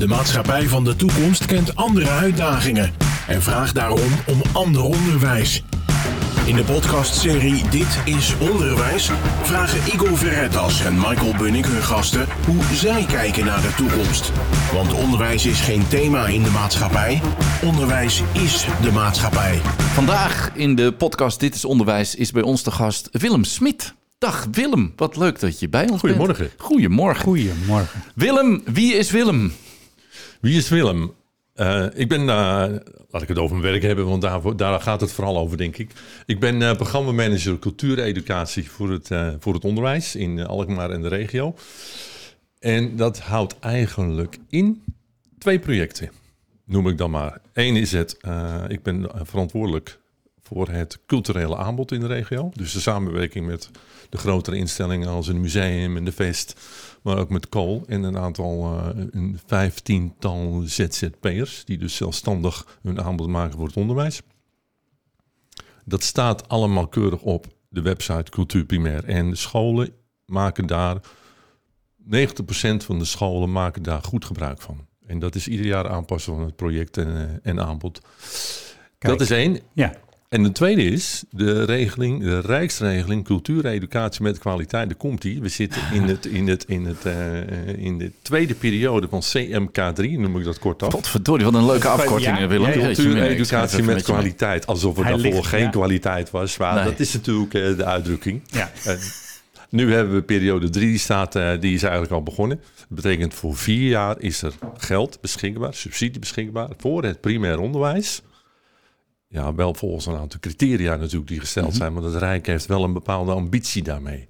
De maatschappij van de toekomst kent andere uitdagingen en vraagt daarom om ander onderwijs. In de podcastserie Dit is Onderwijs vragen Igor Verretas en Michael Bunnik hun gasten hoe zij kijken naar de toekomst. Want onderwijs is geen thema in de maatschappij, onderwijs is de maatschappij. Vandaag in de podcast Dit is Onderwijs is bij ons de gast Willem Smit. Dag Willem, wat leuk dat je bij ons Goedemorgen. bent. Goedemorgen. Goedemorgen. Willem, wie is Willem? Wie is Willem? Eh, ik ben, eh, laat ik het over mijn werk hebben, want daar, daar gaat het vooral over, denk ik. Ik ben uh, programmamanager cultuureducatie voor het, voor het onderwijs in Alkmaar en de regio. En dat houdt eigenlijk in twee projecten, noem ik dan maar. Eén is het, ik ben verantwoordelijk voor het culturele aanbod in de regio. Dus de samenwerking met de grotere instellingen als een museum en de Vest, maar ook met Kool en een aantal, uh, een vijftiental ZZP'ers die dus zelfstandig hun aanbod maken voor het onderwijs. Dat staat allemaal keurig op de website Cultuur Primair. En de scholen maken daar, 90% van de scholen maken daar goed gebruik van. En dat is ieder jaar aanpassen van het project en, uh, en aanbod. Kijk. Dat is één. Ja, En de tweede is de regeling, de Rijksregeling Cultuur en Educatie met kwaliteit. Daar komt die. We zitten in, het, in, het, in, het, eh, in de tweede periode van CMK3, noem ik dat kort af. Potverdorie, wat een leuke afkorting, Ja, Willem. ja, ja. Jeetje, Cultuur mina, en ik schrijf educatie even met kwaliteit. Alsof er daarvoor ligt, geen ja. kwaliteit was. Maar Nee. dat is natuurlijk eh, de uitdrukking. ja. En nu hebben we periode 3, die, staat, eh, die is eigenlijk al begonnen. Dat betekent voor vier jaar is er geld beschikbaar, subsidie beschikbaar voor het primair onderwijs. Ja, wel volgens een aantal criteria natuurlijk die gesteld zijn, maar het Rijk heeft wel een bepaalde ambitie daarmee.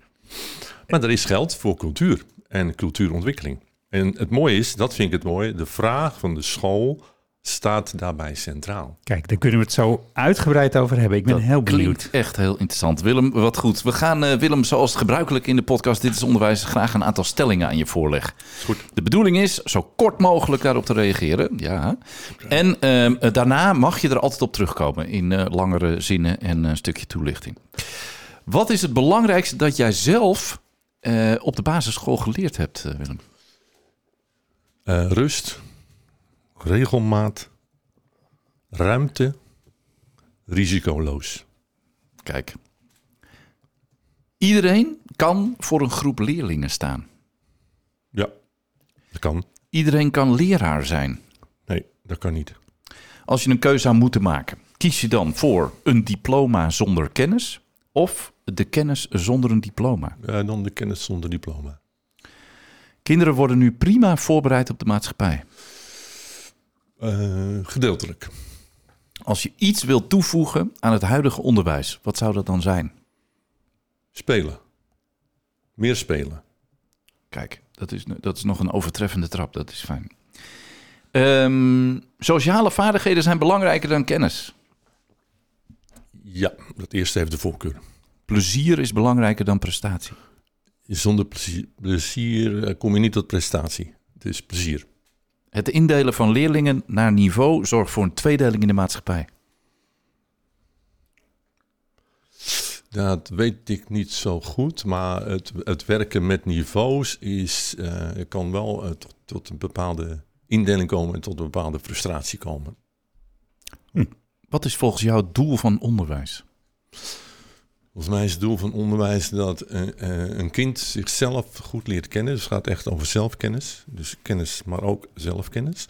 Maar er is geld voor cultuur en cultuurontwikkeling. En het mooie is, dat vind ik het mooie, de vraag van de school staat daarbij centraal. Kijk, daar kunnen we het zo uitgebreid over hebben. Ik ben Dat heel benieuwd. Klinkt echt heel interessant. Willem, wat goed. We gaan, eh, Willem, zoals gebruikelijk in de podcast Dit is Onderwijs, graag een aantal stellingen aan je voorleggen. goed. De bedoeling is zo kort mogelijk daarop te reageren. Ja. En ehm, eh, daarna mag je er altijd op terugkomen in eh, langere zinnen en een stukje toelichting. Wat is het belangrijkste dat jij zelf eh, op de basisschool geleerd hebt, Willem? Eh, rust, regelmaat, ruimte, risicoloos. Kijk. Iedereen kan voor een groep leerlingen staan. Ja, dat kan. Iedereen kan leraar zijn. Nee, dat kan niet. Als je een keuze zou moeten maken, kies je dan voor een diploma zonder kennis of de kennis zonder een diploma? Eh, dan de kennis zonder diploma. Kinderen worden nu prima voorbereid op de maatschappij. Eh, gedeeltelijk. Als je iets wilt toevoegen aan het huidige onderwijs, wat zou dat dan zijn? Spelen. Meer spelen. Kijk, dat is, dat is nog een overtreffende trap, dat is fijn. Ehm, sociale vaardigheden zijn belangrijker dan kennis. Ja, dat eerste heeft de voorkeur. Plezier is belangrijker dan prestatie. Zonder plezier, plezier eh, kom je niet tot prestatie. Het is plezier. Het indelen van leerlingen naar niveau zorgt voor een tweedeling in de maatschappij. Dat weet ik niet zo goed, maar het, het werken met niveaus is, eh, kan wel eh, tot, tot een bepaalde indeling komen en tot een bepaalde frustratie komen. Wat is volgens jou het doel van onderwijs? Volgens mij is het doel van onderwijs dat eh, eh, een kind zichzelf goed leert kennen. Dus het gaat echt over zelfkennis. Dus kennis, maar ook zelfkennis.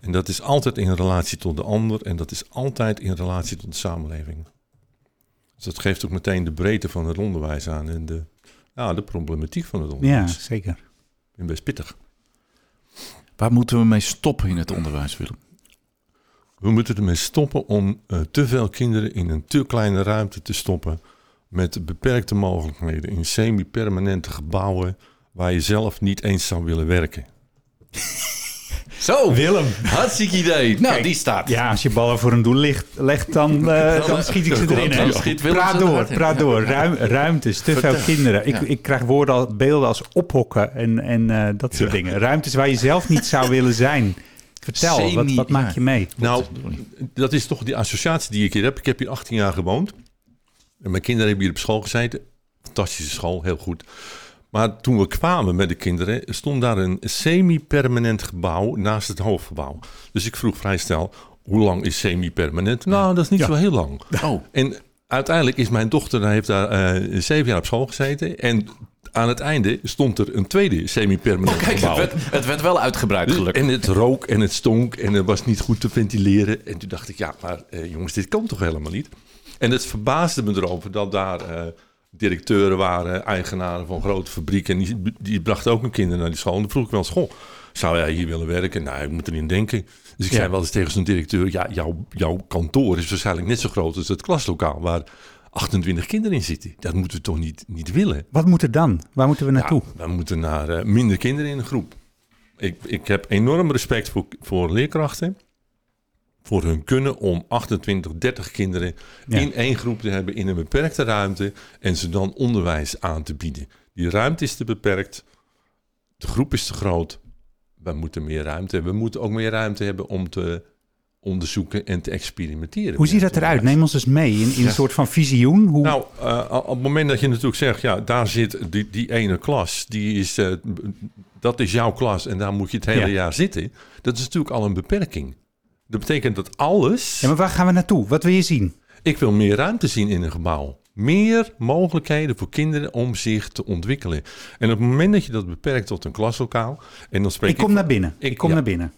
En dat is altijd in relatie tot de ander en dat is altijd in relatie tot de samenleving. Dus dat geeft ook meteen de breedte van het onderwijs aan en de, ja, de problematiek van het Ja, onderwijs. zeker. Ik ben best pittig. Waar moeten we mee stoppen in het onderwijs, Willem? We moeten ermee stoppen om eh, te veel kinderen in een te kleine ruimte te stoppen. Met beperkte mogelijkheden in semi-permanente gebouwen waar je zelf niet eens zou willen werken. Zo, Willem. hartstikke idee. Nou, Kijk, die staat. Ja, als je ballen voor een doel ligt, legt, dan, eh, dan schiet ik ze erin. dan schiet Willem praat door, in. praat door. Ruim, ruimtes, te veel kinderen. Ik, Ja. ik krijg woorden, al- beelden als ophokken en, en eh, dat soort dingen. Ruimtes waar je zelf niet zou willen zijn. Vertel, wat, Semi- wat maak ja. je mee? Nou, dat is toch die associatie die ik hier heb. Ik heb hier 18 jaar gewoond. En mijn kinderen hebben hier op school gezeten. Fantastische school, heel goed. Maar toen we kwamen met de kinderen, stond daar een semi-permanent gebouw naast het hoofdgebouw. Dus ik vroeg vrij snel, hoe lang is semi-permanent? Nou, dat is niet zo heel lang. Oh, En uiteindelijk is mijn dochter, heeft daar eh, zeven jaar op school gezeten. En aan het einde stond er een tweede semi-permanent Oh, kijk, het gebouw. werd, het werd wel uitgebreid gelukkig. En het rook en het stonk en het was niet goed te ventileren. En toen dacht ik, ja, maar eh, jongens, dit kan toch helemaal niet? En het verbaasde me erover dat daar eh, directeuren waren, eigenaren van grote fabrieken. En die, die brachten ook een kinder naar die school. En toen vroeg ik wel eens, goh, zou jij hier willen werken? Nou, ik moet erin denken. Dus ik Ja. zei wel eens tegen zo'n directeur, ja, jouw, jouw kantoor is waarschijnlijk net zo groot als het klaslokaal waar 28 kinderen in zitten. Dat moeten we toch niet, niet willen? Wat moet er dan? Waar moeten we naartoe? Ja, we moeten naar eh, minder kinderen in een groep. Ik, ik heb enorm respect voor, voor leerkrachten. Voor hun kunnen om 28, 30 kinderen Ja. in één groep te hebben in een beperkte ruimte. En ze dan onderwijs aan te bieden. Die ruimte is te beperkt. De groep is te groot. We moeten meer ruimte hebben. We moeten ook meer ruimte hebben om te onderzoeken en te experimenteren. Hoe ziet dat eruit? Neem ons eens mee in, in een soort van visioen. Hoe, Nou, eh, op het moment dat je natuurlijk zegt, ja, daar zit die, die ene klas, die is, eh, dat is jouw klas en daar moet je het hele Ja. jaar zitten. Dat is natuurlijk al een beperking. Dat betekent dat alles, ja, maar waar gaan we naartoe? Wat wil je zien? ik wil meer ruimte zien in een gebouw. Meer mogelijkheden voor kinderen om zich te ontwikkelen. En op het moment dat je dat beperkt tot een klaslokaal, en dan spreek Ik kom naar binnen. ik- Ik kom ja. naar binnen.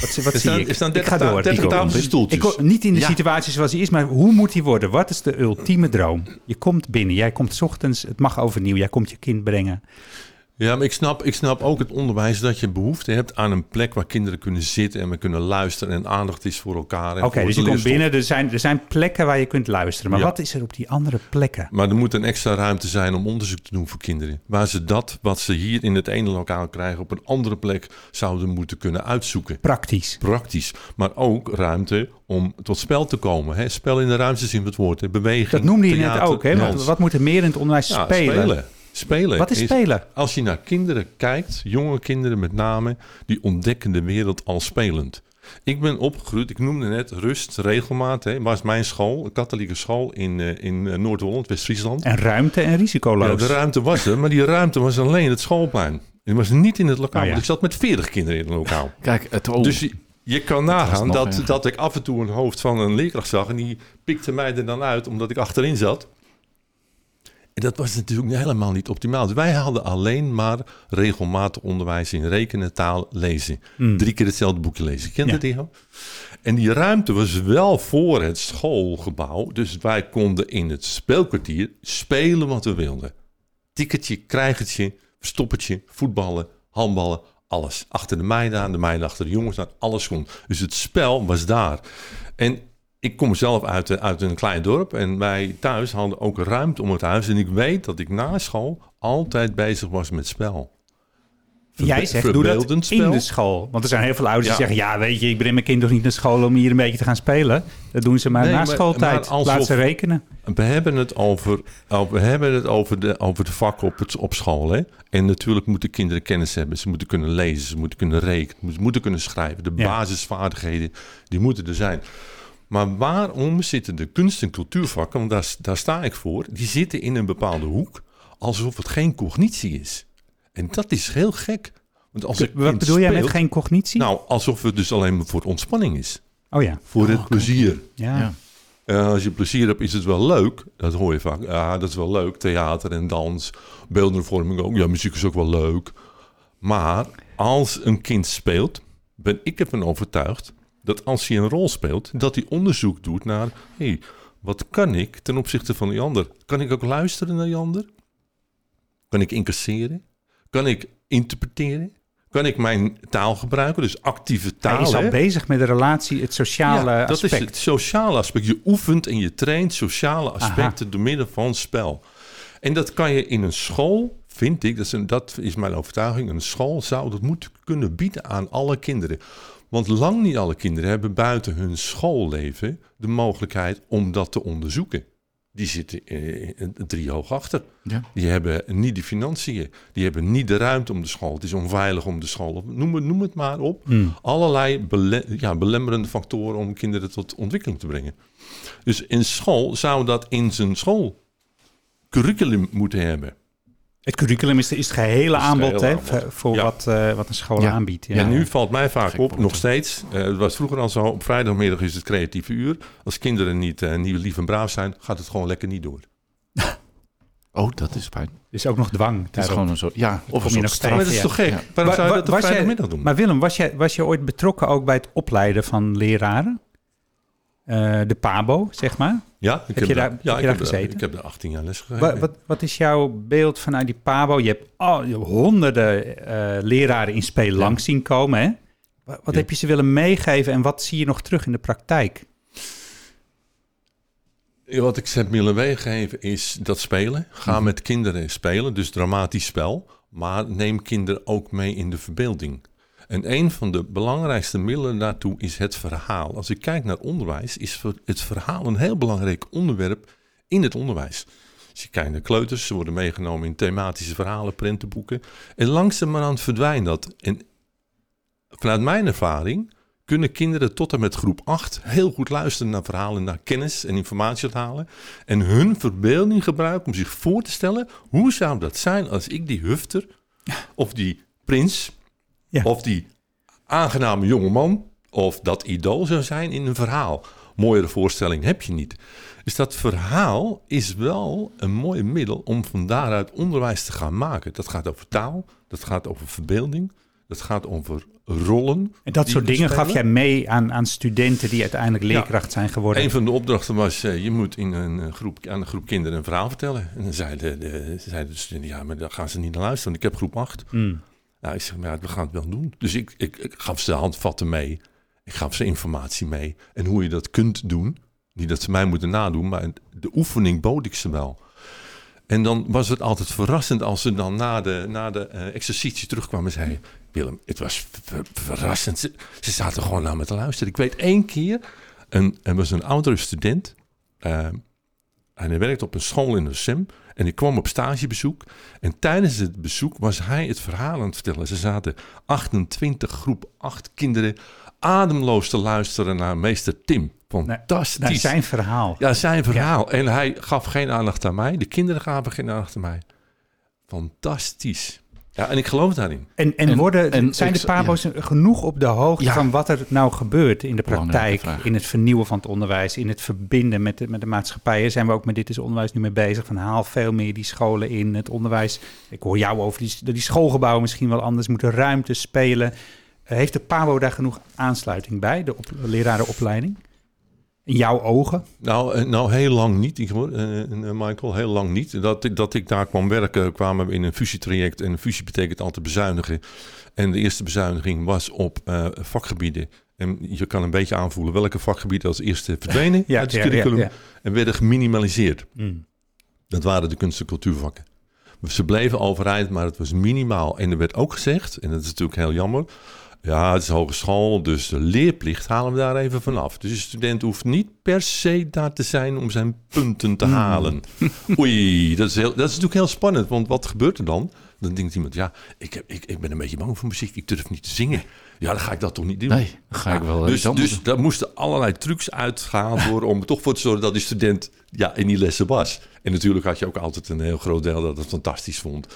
Wat, wat Er zie ik? er staan ik 30 ga ta- door. 30 Ik tafels en stoeltjes. Ik kom- niet in de Ja. situatie zoals die is, maar hoe moet die worden? Wat is de ultieme droom? Je komt binnen, jij komt 's ochtends, het mag overnieuw, jij komt je kind brengen. Ja, maar ik snap, ik snap ook het onderwijs dat je behoefte hebt aan een plek waar kinderen kunnen zitten en we kunnen luisteren en aandacht is voor elkaar. Oké, dus je komt binnen, er zijn, er zijn plekken waar je kunt luisteren. Maar Ja. wat is er op die andere plekken? Maar er moet een extra ruimte zijn om onderzoek te doen voor kinderen. Waar ze dat wat ze hier in het ene lokaal krijgen op een andere plek zouden moeten kunnen uitzoeken. Praktisch. Praktisch. Maar ook ruimte om tot spel te komen. Hè? Spel in de ruimte zien we het woord. Hè? Beweging. Dat noemde je net ook. Hè? Want dans. wat moet er meer in het onderwijs Ja, spelen? spelen. Spelen. Wat is spelen? Als je naar kinderen kijkt, jonge kinderen met name, die ontdekken de wereld al spelend. Ik ben opgegroeid, ik noemde net rust, regelmaat. Hè, was mijn school, een katholieke school in, eh, in eh, Noord-Holland, West-Friesland. En ruimte en Ja, risicoloos. de ruimte was er, maar die ruimte was alleen het schoolplein. Die was niet in het lokaal, Oh ja. want ik zat met 40 kinderen in het lokaal. Kijk, het, oh, Dus je, kan nagaan dat, erger. dat ik af en toe een hoofd van een leerkracht zag... en die pikte mij er dan uit omdat ik achterin zat. En dat was natuurlijk helemaal niet optimaal. Dus wij hadden alleen maar regelmatig onderwijs in rekenen, taal, lezen. Drie keer hetzelfde boekje lezen. Kent Ja. het, Igo? En die ruimte was wel voor het schoolgebouw. Dus wij konden in het speelkwartier spelen wat we wilden. Tikkertje, krijgertje, verstoppertje, voetballen, handballen, alles. Achter de meiden aan, de meiden achter de jongens aan, alles kon. Dus het spel was daar. En ik kom zelf uit, een- uit een klein dorp en wij thuis hadden ook ruimte om het huis. En ik weet dat ik na school altijd bezig was met spel. Jij zegt, doe dat in spel. de school. Want er zijn heel veel ouders Ja. die zeggen... ja, weet je, ik breng mijn kind toch niet naar school om hier een beetje te gaan spelen. Dat doen ze maar Nee, na maar- schooltijd. maar Laat ze rekenen. We hebben het over, over- we hebben het over, de, over de vakken op, het, op school. Hè? En natuurlijk moeten kinderen kennis hebben. Ze moeten kunnen lezen, ze moeten kunnen rekenen, ze moeten kunnen schrijven. De Ja. basisvaardigheden, die moeten er zijn. Maar waarom zitten de kunst- en cultuurvakken, want daar, daar sta ik voor, die zitten in een bepaalde hoek alsof het geen cognitie is. En dat is heel gek. Want als Wat bedoel jij met geen cognitie? Nou, alsof het dus alleen maar voor ontspanning is. oh ja. Voor het plezier. Ja. Ja. Eh, als je plezier hebt, is het wel leuk. Dat hoor je vaak. Ja, dat is wel leuk. Theater en dans, beeldende vorming ook. Ja, muziek is ook wel leuk. Maar als een kind speelt, ben ik ervan overtuigd dat als hij een rol speelt, dat hij onderzoek doet naar, hey, wat kan ik ten opzichte van die ander? Kan ik ook luisteren naar die ander? Kan ik incasseren? Kan ik interpreteren? Kan ik mijn taal gebruiken? Dus actieve taal. Hij is al hè? bezig met de relatie, het sociale Ja, dat aspect. is het sociale aspect. Je oefent en je traint sociale aspecten door middel van spel. En dat kan je in een school, vind ik, dat is, een, dat is mijn overtuiging, een school zou dat moeten kunnen bieden aan alle kinderen. Want lang niet alle kinderen hebben buiten hun schoolleven de mogelijkheid om dat te onderzoeken. Die zitten eh, drie hoog achter. Ja. Die hebben niet de financiën. Die hebben niet de ruimte om de school. Het is onveilig om de school. Noem het, noem het maar op. Hmm. Allerlei bele- ja, belemmerende factoren om kinderen tot ontwikkeling te brengen. Dus in school zou dat in zijn schoolcurriculum moeten hebben. Het curriculum is, is het gehele het aanbod, gehele hè, aanbod. voor- voor Ja. wat, eh, wat een school Ja. aanbiedt. Ja. En nu valt mij vaak Gek op, nog steeds, eh, het was vroeger al zo, op vrijdagmiddag is het creatieve uur. Als kinderen niet, eh, niet lief en braaf zijn, gaat het gewoon lekker niet door. Oh, dat is fijn. Is ook nog dwang. Het is gewoon een soort... Ja, of een soort nog straf. Maar dat is toch gek? Ja. Waarom zou je dat op was jij- vrijdagmiddag doen? Maar Willem, was je, was je ooit betrokken ook bij het opleiden van leraren? Eh, de PABO, zeg maar. ja, ik heb je daar- ja, heb je ik daar heb gezeten? Ik heb er 18 jaar les gegeven. Wat, wat is jouw beeld vanuit die PABO? Je hebt al, je hebt honderden eh, leraren in spelen langs zien komen. Hè? Wa- Wat Ja. heb je ze willen meegeven en wat zie je nog terug in de praktijk? Wat ik ze heb willen meegeven is dat spelen. Ga Mhm. met kinderen spelen, dus dramatisch spel. Maar neem kinderen ook mee in de verbeelding. En een van de belangrijkste middelen daartoe is het verhaal. Als ik kijk naar onderwijs, is het verhaal een heel belangrijk onderwerp in het onderwijs. Als je kijkt naar kleuters, ze worden meegenomen in thematische verhalen, prentenboeken. En langzamerhand verdwijnt dat. En vanuit mijn ervaring kunnen kinderen tot en met groep 8 heel goed luisteren naar verhalen, naar kennis en informatie halen. En hun verbeelding gebruiken om zich voor te stellen, hoe zou dat zijn als ik die hufter of die prins Ja. of die aangename jongeman of dat idool zou zijn in een verhaal. Mooiere voorstelling heb je niet. Dus dat verhaal is wel een mooi middel om van daaruit onderwijs te gaan maken. Dat gaat over taal, dat gaat over verbeelding, dat gaat over rollen. En dat soort dingen gaf jij mee aan, aan studenten die uiteindelijk leerkracht zijn geworden. Een van de opdrachten was, eh, je moet in een eh, groep, aan een groep kinderen een verhaal vertellen. En dan zeiden de, zeiden de studenten, ja, maar daar gaan ze niet naar luisteren, want ik heb groep 8. Hmm. Nou, ik zeg, maar we gaan het wel doen. Dus ik, ik, ik gaf ze handvatten mee. Ik gaf ze informatie mee. En hoe je dat kunt doen. Niet dat ze mij moeten nadoen, maar de oefening bood ik ze wel. En dan was het altijd verrassend als ze dan na de, na de eh, exercitie terugkwamen en zeiden... Willem, het was ver- verrassend. Ze, zaten gewoon naar me te luisteren. Ik weet één keer, een, er was een oudere student... eh, en hij werkte op een school in de SEM. En ik kwam op stagebezoek. En tijdens het bezoek was hij het verhaal aan het vertellen. Ze zaten 28 groep 8 kinderen ademloos te luisteren naar meester Tim. Fantastisch. Naar zijn verhaal. Ja, zijn verhaal. En hij gaf geen aandacht aan mij. De kinderen gaven geen aandacht aan mij. Fantastisch. Ja, en ik geloof daarin. En, en, En- worden, en zijn de pabo's genoeg op de hoogte Ja. van wat er nou gebeurt in de praktijk, in het vernieuwen van het onderwijs, in het verbinden met de, met de maatschappij? Daar zijn we ook met Dit is Onderwijs nu mee bezig. Van haal veel meer die scholen in het onderwijs. Ik hoor jou over die, die schoolgebouwen misschien wel anders moeten, ruimte spelen. Heeft de PABO daar genoeg aansluiting bij, de op, lerarenopleiding? In jouw ogen? Nou, eh, nou heel lang niet, eh, eh, Michael. Heel lang niet. Dat, ik- dat ik daar kwam werken, kwamen we in een fusietraject. En een fusie betekent altijd bezuinigen. En de eerste bezuiniging was op vakgebieden. En je kan een beetje aanvoelen welke vakgebieden als eerste verdwenen Ja, uit het ja, curriculum. ja. En werden geminimaliseerd. Hmm. Dat waren de kunst- en cultuurvakken. Ze bleven overeind, maar het was minimaal. En er werd ook gezegd, en dat is natuurlijk heel jammer... ja, het is hogeschool, dus de leerplicht halen we daar even vanaf. Dus de student hoeft niet per se daar te zijn om zijn punten te halen. Oei, dat is, heel, dat is natuurlijk heel spannend, want wat gebeurt er dan? Dan denkt iemand, ja, ik, heb, ik, ik ben een beetje bang voor muziek, ik durf niet te zingen. Ja, dan ga ik dat toch niet doen. Nee, dan ga ik wel Dus, dus daar moesten allerlei trucs uitgehaald worden om er toch voor te zorgen dat die student ja, in die lessen was. En natuurlijk had je ook altijd een heel groot deel dat het fantastisch vond.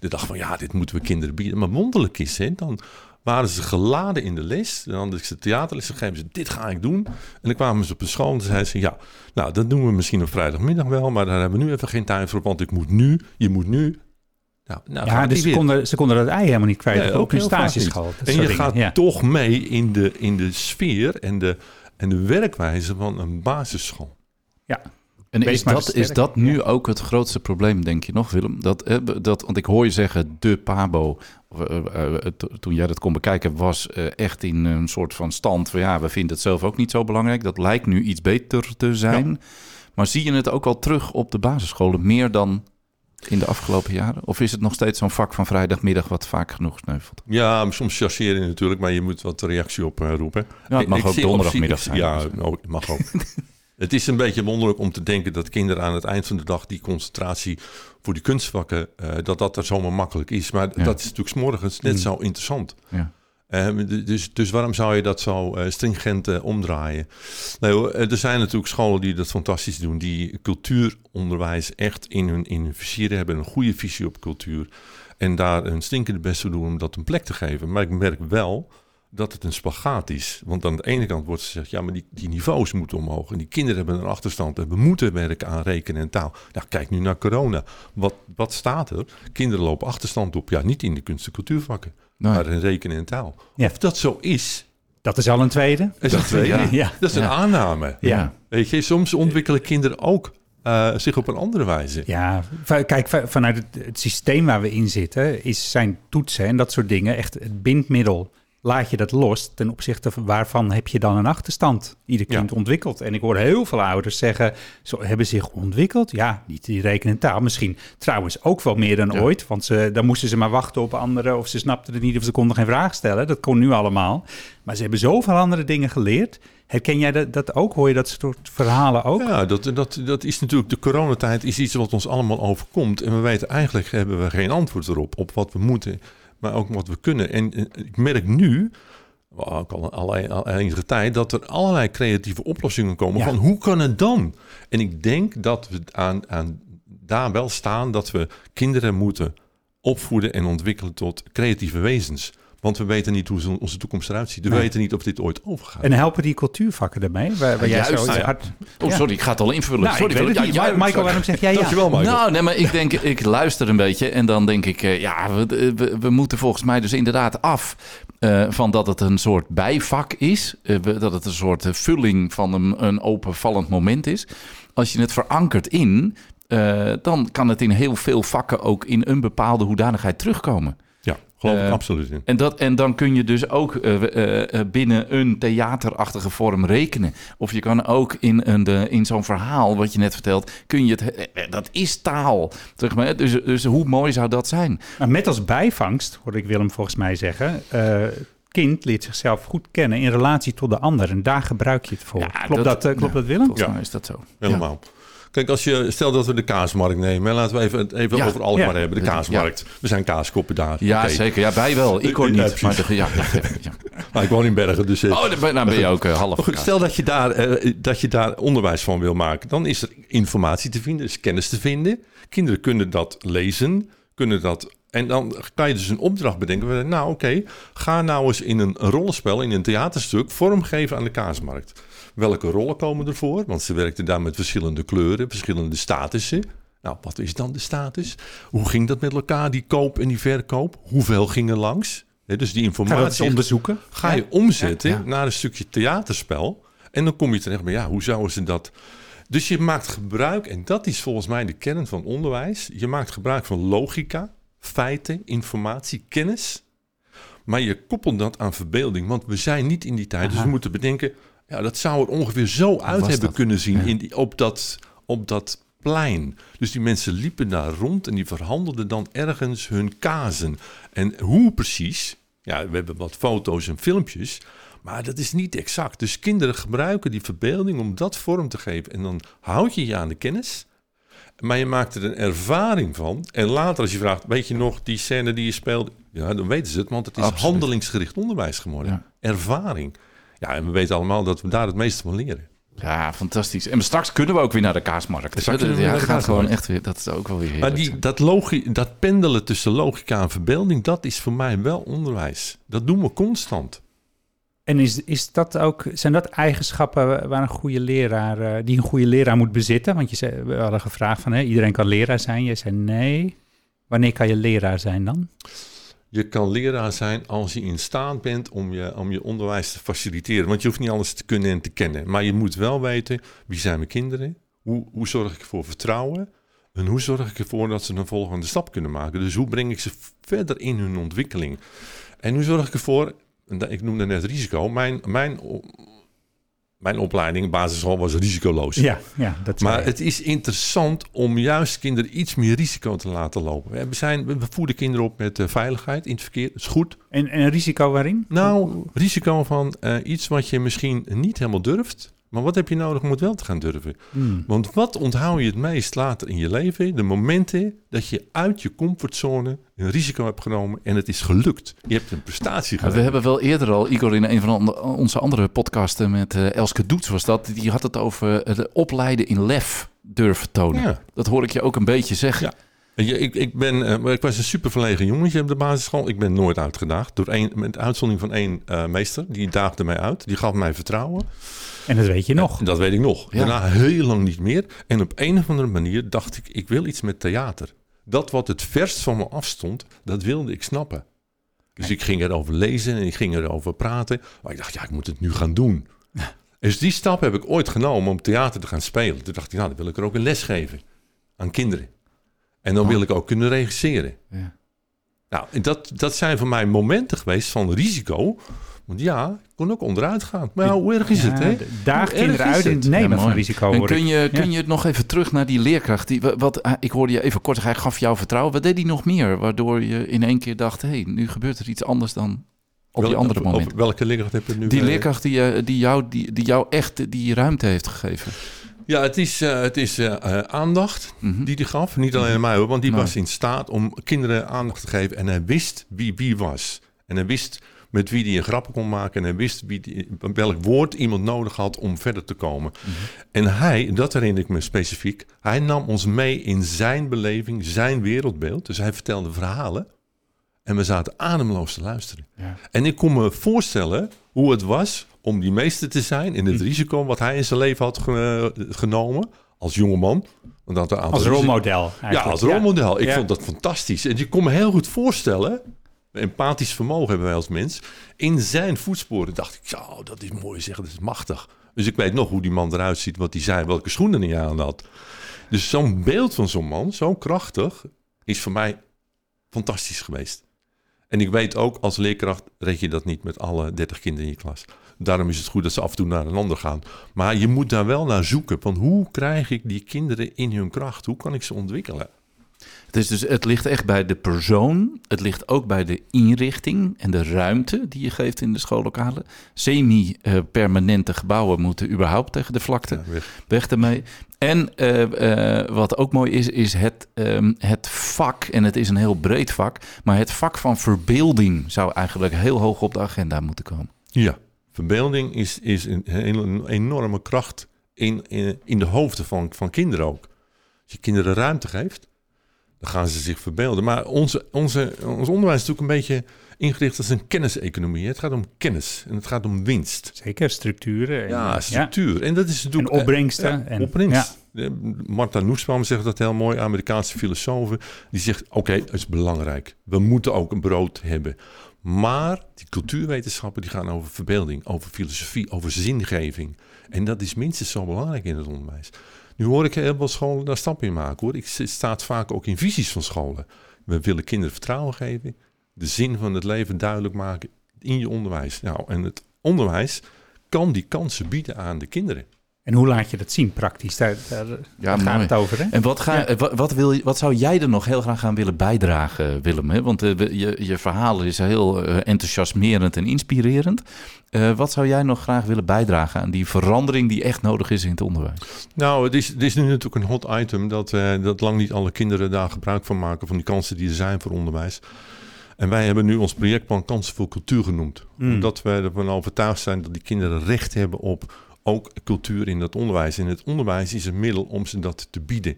Die dacht van ja, dit moeten we kinderen bieden. Maar wonderlijk is, hè, dan waren ze geladen in de les. Dan had ik ze theaterles gegeven, ze dit ga ik doen. En dan kwamen ze op de school en zeiden ze ja, nou dat doen we misschien op vrijdagmiddag wel, maar daar hebben we nu even geen tijd voor, want ik moet nu, je moet nu. Nou, nou Ja, dus ze konden, ze konden dat ei helemaal niet kwijt. Nee, ook vaak stageschool. En je dingen, gaat ja. toch mee in de, in de sfeer en de, en de werkwijze van een basisschool. Ja. En is maar dat, is dat nu ook het grootste probleem, denk je nog, Willem? Dat, eh, dat, want ik hoor je zeggen, de Pabo, toen jij dat kon bekijken, was eh, echt in een soort van stand van ja, we vinden het zelf ook niet zo belangrijk. Dat lijkt nu iets beter te zijn. Maar zie je het ook al terug op de basisscholen, meer dan in de afgelopen jaren? Of is het nog steeds zo'n vak van vrijdagmiddag wat vaak genoeg sneuvelt? Ja, soms chasseren je natuurlijk, maar je moet wat reactie op eh, roepen. Ja, het mag Ik ook donderdagmiddag zijn. Ja, Dus, nou, het mag ook. het is een beetje wonderlijk om te denken dat kinderen aan het eind van de dag die concentratie voor die kunstvakken, eh, dat dat er zomaar makkelijk is. Maar Ja. dat is natuurlijk morgens net Mm. zo interessant. Ja. Eh, d- dus, dus waarom zou je dat zo eh, stringent omdraaien? Eh, er zijn natuurlijk scholen die dat fantastisch doen, die cultuuronderwijs echt in hun, in hun vizier hebben, een goede visie op cultuur. En daar een stinkende best voor doen om dat een plek te geven. Maar ik merk wel dat het een spagaat is. Want aan de ene kant wordt gezegd, ja, maar die, die niveaus moeten omhoog. En die kinderen hebben een achterstand en we moeten werken aan rekenen en taal. Nou, kijk nu naar corona. Wat, wat staat er? Kinderen lopen achterstand op. Ja, niet in de kunst- en cultuurvakken, Nee. maar in rekenen en taal. Ja. Of dat zo is, Dat is al een tweede. is dat tweede. ja. Ja. Dat is een Ja. aanname. Ja. Weet je, soms ontwikkelen kinderen ook eh, zich op een andere wijze. Ja, kijk, va- vanuit het, het systeem waar we in zitten, is zijn toetsen en dat soort dingen echt het bindmiddel. Laat je dat los, ten opzichte van waarvan heb je dan een achterstand? Ieder kind Ja. ontwikkelt. En ik hoor heel veel ouders zeggen, zo hebben zich ontwikkeld. Ja, niet die rekenen en taal. Misschien trouwens ook wel meer dan Ja. ooit. Want ze, dan moesten ze maar wachten op anderen of ze snapten het niet of ze konden geen vraag stellen. Dat kon nu allemaal. Maar ze hebben zoveel andere dingen geleerd. Herken jij dat, dat ook? Hoor je dat soort verhalen ook? Ja, dat, dat, dat is natuurlijk, de coronatijd is iets wat ons allemaal overkomt. En we weten eigenlijk hebben we geen antwoord erop, op wat we moeten, maar ook wat we kunnen. En, eh, ik merk nu, ook al, al, al enige tijd, dat er allerlei creatieve oplossingen komen Ja. van hoe kan het dan? En ik denk dat we aan, aan daar wel staan dat we kinderen moeten opvoeden en ontwikkelen tot creatieve wezens. Want we weten niet hoe onze toekomst eruit ziet. We Nee. weten niet of dit ooit overgaat. En helpen die cultuurvakken daarmee? Waar, waar jij juist, zo ja. hard... Oh, Ja. sorry, ik ga het al invullen. Nou, sorry, ik weet het ja, niet. ja, Michael, sorry. waarom zeg jij ja? Dankjewel, Michael. Nou, nee, maar ik denk, ik luister een beetje en dan denk ik, eh, ja, we, we, we moeten volgens mij dus inderdaad af eh, van dat het een soort bijvak is. eh, dat het een soort eh, vulling van een, een openvallend moment is. Als je het verankert in, eh, dan kan het in heel veel vakken ook in een bepaalde hoedanigheid terugkomen. Ja, geloof ik Eh, absoluut in. En, dat, en dan kun je dus ook eh, eh, binnen een theaterachtige vorm rekenen. Of je kan ook in, een, de, in zo'n verhaal wat je net vertelt, kun je het. Dat is taal. Zeg maar. dus, dus hoe mooi zou dat zijn? Maar met als bijvangst, hoorde ik Willem volgens mij zeggen... eh, kind leert zichzelf goed kennen in relatie tot de ander. En daar gebruik je het voor. Ja, klopt dat, dat- klopt ja. dat Willem? Volgens Ja. mij is dat zo. Helemaal. Kijk, als je, stel dat we de kaasmarkt nemen. hè, Laten we even, even Ja, over Alkmaar ja. hebben. De kaasmarkt. We zijn kaaskoppen daar. Ja, zeker. Ja, wij wel. Ik hoor Ja, niet. precies. maar de, ja. Maar ik woon in Bergen, dus... eh, Oh, dan ben, nou ben je ook eh, half. maar goed, stel dat je, daar, eh, dat je daar onderwijs van wil maken. Dan is er informatie te vinden, is kennis te vinden. Kinderen kunnen dat lezen, kunnen dat... En dan kan je dus een opdracht bedenken. Nou, oké, ga nou eens in een rollenspel, in een theaterstuk... vormgeven aan de kaasmarkt. Welke rollen komen ervoor? Want ze werkten daar met verschillende kleuren, verschillende statussen. Nou, wat is dan de status? Hoe ging dat met elkaar, die koop en die verkoop? Hoeveel gingen langs? Dus die Ga informatie onderzoeken. ga je omzetten Ja, ja. naar een stukje theaterspel. En dan kom je terecht bij, ja, hoe zouden ze dat... Dus je maakt gebruik, en dat is volgens mij de kern van onderwijs. Je maakt gebruik van logica, feiten, informatie, kennis. Maar je koppelt dat aan verbeelding. Want we zijn niet in die tijd. Dus we moeten bedenken, ja, dat zou er ongeveer zo uit hebben dat? kunnen zien Ja. in die, op, dat, op dat plein. Dus die mensen liepen daar rond en die verhandelden dan ergens hun kazen. En hoe precies, ja, we hebben wat foto's en filmpjes, maar dat is niet exact. Dus kinderen gebruiken die verbeelding om dat vorm te geven. En dan houd je je aan de kennis, maar je maakt er een ervaring van. En later als je vraagt, weet je nog die scène die je speelde? Ja, dan weten ze het, want het is Absoluut. handelingsgericht onderwijs geworden. Ja. Ervaring. Ja, en we weten allemaal dat we daar het meeste van leren. Ja, fantastisch. En straks kunnen we ook weer naar de kaasmarkt. Ja, de gaat gewoon echt weer. Dat is ook wel weer Maar die, dat, logi dat pendelen tussen logica en verbeelding, dat is voor mij wel onderwijs. Dat doen we constant. En is, is dat ook, zijn dat eigenschappen waar een goede leraar, eh, die een goede leraar moet bezitten? Want je zei, we hadden gevraagd van, hè, iedereen kan leraar zijn. Je zei nee. Wanneer kan je leraar zijn dan? Je kan leraar zijn als je in staat bent om je, om je onderwijs te faciliteren. Want je hoeft niet alles te kunnen en te kennen. Maar je moet wel weten, wie zijn mijn kinderen? Hoe, hoe zorg ik voor vertrouwen? En hoe zorg ik ervoor dat ze een volgende stap kunnen maken? Dus hoe breng ik ze verder in hun ontwikkeling? En hoe zorg ik ervoor, ik noemde net risico, mijn, mijn, mijn opleiding, basisschool, was risicoloos. Ja, ja dat Maar het is interessant om juist kinderen iets meer risico te laten lopen. We, zijn, we voeden kinderen op met eh, veiligheid in het verkeer. Dat is goed. En, en risico waarin? Nou, risico van eh, iets wat je misschien niet helemaal durft. Maar wat heb je nodig om het wel te gaan durven? Hmm. Want wat onthoud je het meest later in je leven? De momenten dat je uit je comfortzone een risico hebt genomen en het is gelukt. Je hebt een prestatie gedaan. we hebben wel eerder al, Igor, in een van onze andere podcasten met eh, Elske Doets was dat, die had het over de opleiden in lef durven tonen. Ja. Dat hoor ik je ook een beetje zeggen. Ja. Ik, ik, ben, eh, ik was een super verlegen jongetje op de basisschool. Ik ben nooit uitgedaagd. Door één, met uitzondering van één eh, meester. Die daagde mij uit. Die gaf mij vertrouwen. En dat weet je nog. Dat weet ik nog. Ja. Daarna heel lang niet meer. En op een of andere manier dacht ik, ik wil iets met theater. Dat wat het verst van me afstond, dat wilde ik snappen. Dus ik ging erover lezen en ik ging erover praten. Maar ik dacht, ja, ik moet het nu gaan doen. Dus die stap heb ik ooit genomen om theater te gaan spelen. Toen dacht ik, nou, dan wil ik er ook een les geven aan kinderen. En dan Oh. wil ik ook kunnen regisseren. Ja. Nou, en dat, dat zijn voor mij momenten geweest van risico. Want ja, ik kon ook onderuit gaan. Maar ja, hoe erg is het, hè? Daag kinderen uit in het? het nemen Ja, van risico. En kun je, kun je nog even terug naar die leerkracht? Die, wa- wat, ah, ik hoorde je even kort, hij gaf jou vertrouwen. Wat deed hij nog meer? Waardoor je in één keer dacht, hé, hey, nu gebeurt er iets anders dan op die andere over welke leerkracht heb je het nu? Die eh, leerkracht die, eh, die, jou, die, die jou echt die ruimte heeft gegeven. Ja, het is, eh, het is eh, eh, aandacht Mhm. die hij gaf. Niet alleen aan mij hoor, want die Nee. was in staat om kinderen aandacht te geven. En hij wist wie wie was. En hij wist met wie hij een grappen kon maken. En hij wist wie die, welk woord iemand nodig had om verder te komen. Mhm. En hij, dat herinner ik me specifiek, hij nam ons mee in zijn beleving, zijn wereldbeeld. Dus hij vertelde verhalen. En we zaten ademloos te luisteren. Ja. En ik kon me voorstellen hoe het was om die meester te zijn in het Hm. risico wat hij in zijn leven had ge- genomen als jongeman. Dat Als rolmodel. Ja, als rolmodel. Ik Ja. vond dat fantastisch. En je kon me heel goed voorstellen, empathisch vermogen hebben wij als mens, in zijn voetsporen dacht ik, zo, dat is mooi zeggen, dat is machtig. Dus ik weet nog hoe die man eruit ziet, wat hij zei, welke schoenen hij aan had. Dus zo'n beeld van zo'n man, zo krachtig, is voor mij fantastisch geweest. En ik weet ook, als leerkracht red je dat niet met alle 30 kinderen in je klas. Daarom is het goed dat ze af en toe naar een ander gaan. Maar je moet daar wel naar zoeken. Van hoe krijg ik die kinderen in hun kracht? Hoe kan ik ze ontwikkelen? Het, is dus, het ligt echt bij de persoon. Het ligt ook bij de inrichting en de ruimte die je geeft in de schoollokalen. Semi-permanente gebouwen moeten überhaupt tegen de vlakte. Ja, weg. Weg ermee. En eh, eh, wat ook mooi is, is het, ehm, het vak, en het is een heel breed vak, maar het vak van verbeelding zou eigenlijk heel hoog op de agenda moeten komen. Ja, verbeelding is, is een, enorme kracht in, in, in de hoofden van, van kinderen ook. Als je kinderen ruimte geeft, dan gaan ze zich verbeelden. Maar onze, onze, ons onderwijs is natuurlijk een beetje ingericht als een kenniseconomie. Het gaat om kennis en het gaat om winst. Zeker, structuren. En, Ja, ja. structuur. En dat is En natuurlijk... opbrengsten. Ja, en, opbrengst. Eh, Martha Nussbaum zegt dat heel mooi, Amerikaanse filosofen. Die zegt, oké, het is belangrijk. We moeten ook een brood hebben. Maar die cultuurwetenschappen die gaan over verbeelding, over filosofie, over zingeving. En dat is minstens zo belangrijk in het onderwijs. Nu hoor ik heel veel scholen daar stappen in maken hoor. Ik staat vaak ook in visies van scholen. We willen kinderen vertrouwen geven, de zin van het leven duidelijk maken in je onderwijs. Nou, en het onderwijs kan die kansen bieden aan de kinderen. En hoe laat je dat zien praktisch? Daar, daar, daar gaat mooi. het over, hè? En wat, ga, Ja. wat, wat, wil je, wat zou jij er nog heel graag aan willen bijdragen, Willem? Hè? Want eh, je, je verhaal is heel eh, enthousiasmerend en inspirerend. Eh, wat zou jij nog graag willen bijdragen aan die verandering die echt nodig is in het onderwijs? Nou, het is, het is nu natuurlijk een hot item dat, eh, dat lang niet alle kinderen daar gebruik van maken van die kansen die er zijn voor onderwijs. En wij hebben nu ons projectplan Kansen voor Cultuur genoemd. Mm. Omdat we ervan overtuigd zijn dat die kinderen recht hebben op ook cultuur in het onderwijs. En het onderwijs is een middel om ze dat te bieden.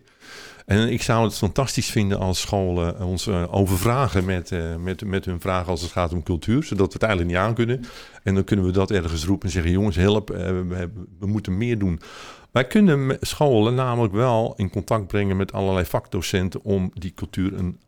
En ik zou het fantastisch vinden als scholen ons eh, overvragen met, eh, met, met hun vragen als het gaat om cultuur. Zodat we het eigenlijk niet aan kunnen. En dan kunnen we dat ergens roepen en zeggen: jongens, help, eh, we, we moeten meer doen. Wij kunnen scholen namelijk wel in contact brengen met allerlei vakdocenten om die cultuur een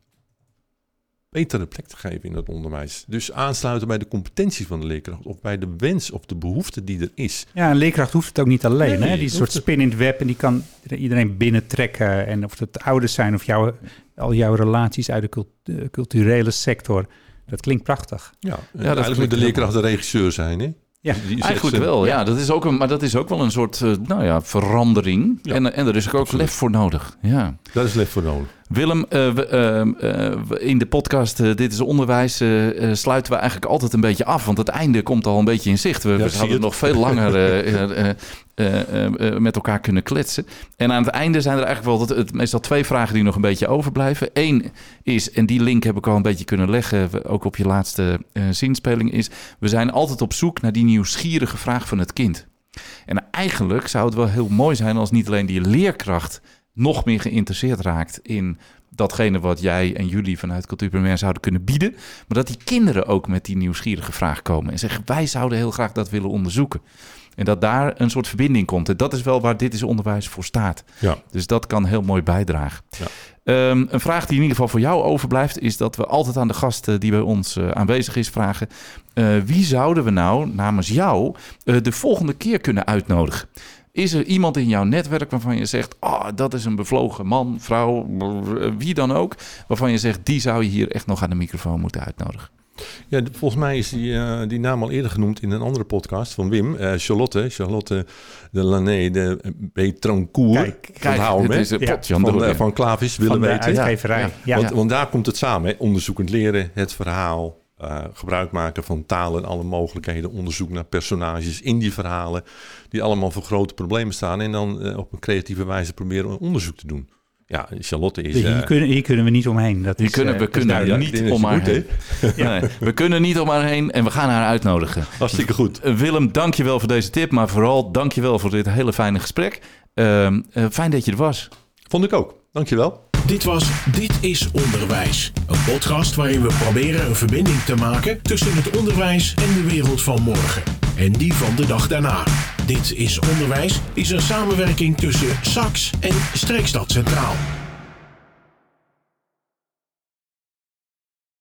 betere plek te geven in het onderwijs. Dus aansluiten bij de competenties van de leerkracht of bij de wens of de behoefte die er is. Ja, een leerkracht hoeft het ook niet alleen. Nee, hè? Die soort spin in het web en die kan iedereen binnentrekken. En of het ouders zijn of jouw, al jouw relaties uit de de culturele sector. Dat klinkt prachtig. Ja, dat eigenlijk moet de leerkracht de regisseur zijn. Hè? Ja, Eigenlijk ze- wel, ja. Dat is ook een, maar dat is ook wel een soort eh, nou ja, verandering. Ja, en, en er is ook absoluut. lef voor nodig. Ja. Dat is lef voor nodig. Willem, eh, ehm, eh, in de podcast Dit is Onderwijs sluiten we eigenlijk altijd een beetje af. Want het einde komt al een beetje in zicht. We, Ja, we nog veel langer eh, eh, eh, met elkaar kunnen kletsen. En aan het einde zijn er eigenlijk wel het, meestal twee vragen die nog een beetje overblijven. Eén is, en die link heb ik al een beetje kunnen leggen, ook op je laatste zinspeling, is... we zijn altijd op zoek naar die nieuwsgierige vraag van het kind. En eigenlijk zou het wel heel mooi zijn als niet alleen die leerkracht nog meer geïnteresseerd raakt in datgene wat jij en jullie vanuit Cultuur Primair zouden kunnen bieden, maar dat die kinderen ook met die nieuwsgierige vraag komen en zeggen wij zouden heel graag dat willen onderzoeken. En dat daar een soort verbinding komt. En dat is wel waar dit is onderwijs voor staat. Ja. Dus dat kan heel mooi bijdragen. Ja. Ehm, een vraag die in ieder geval voor jou overblijft, is dat we altijd aan de gast eh, die bij ons eh, aanwezig is vragen: eh, wie zouden we nou namens jou eh, de volgende keer kunnen uitnodigen? Is er iemand in jouw netwerk waarvan je zegt: oh, dat is een bevlogen man, vrouw, wie dan ook, waarvan je zegt: die zou je hier echt nog aan de microfoon moeten uitnodigen? Ja, volgens mij is die, eh, die naam al eerder genoemd in een andere podcast van Wim. eh, Charlotte, Charlotte de Lanné de Betrancourt. Kijk, Kijk, is een Ja, van, eh, ja. van Klavis willen van de weten. uitgeverij. Ja. Ja. Want, want daar komt het samen. Hè? Onderzoekend leren, het verhaal, eh, gebruik maken van taal en alle mogelijkheden. Onderzoek naar personages in die verhalen. Die allemaal voor grote problemen staan. En dan eh, op een creatieve wijze proberen onderzoek te doen. Ja, Charlotte is... hier, eh, kunnen, hier kunnen we niet omheen. Dat Hier is, kunnen, eh, we kunnen. Ja, ik niet om dat je haar goed, heen. Nee, we kunnen niet om haar heen en we gaan haar uitnodigen. hartstikke goed. Eh, Willem, dank je wel voor deze tip, maar vooral dank je wel voor dit hele fijne gesprek. Ehm, eh, fijn dat je er was. Vond ik ook. Dankjewel. Dit was Dit is Onderwijs. Een podcast waarin we proberen een verbinding te maken tussen het onderwijs en de wereld van morgen. En die van de dag daarna. Dit is Onderwijs is een samenwerking tussen SAX en Streekstad Centraal.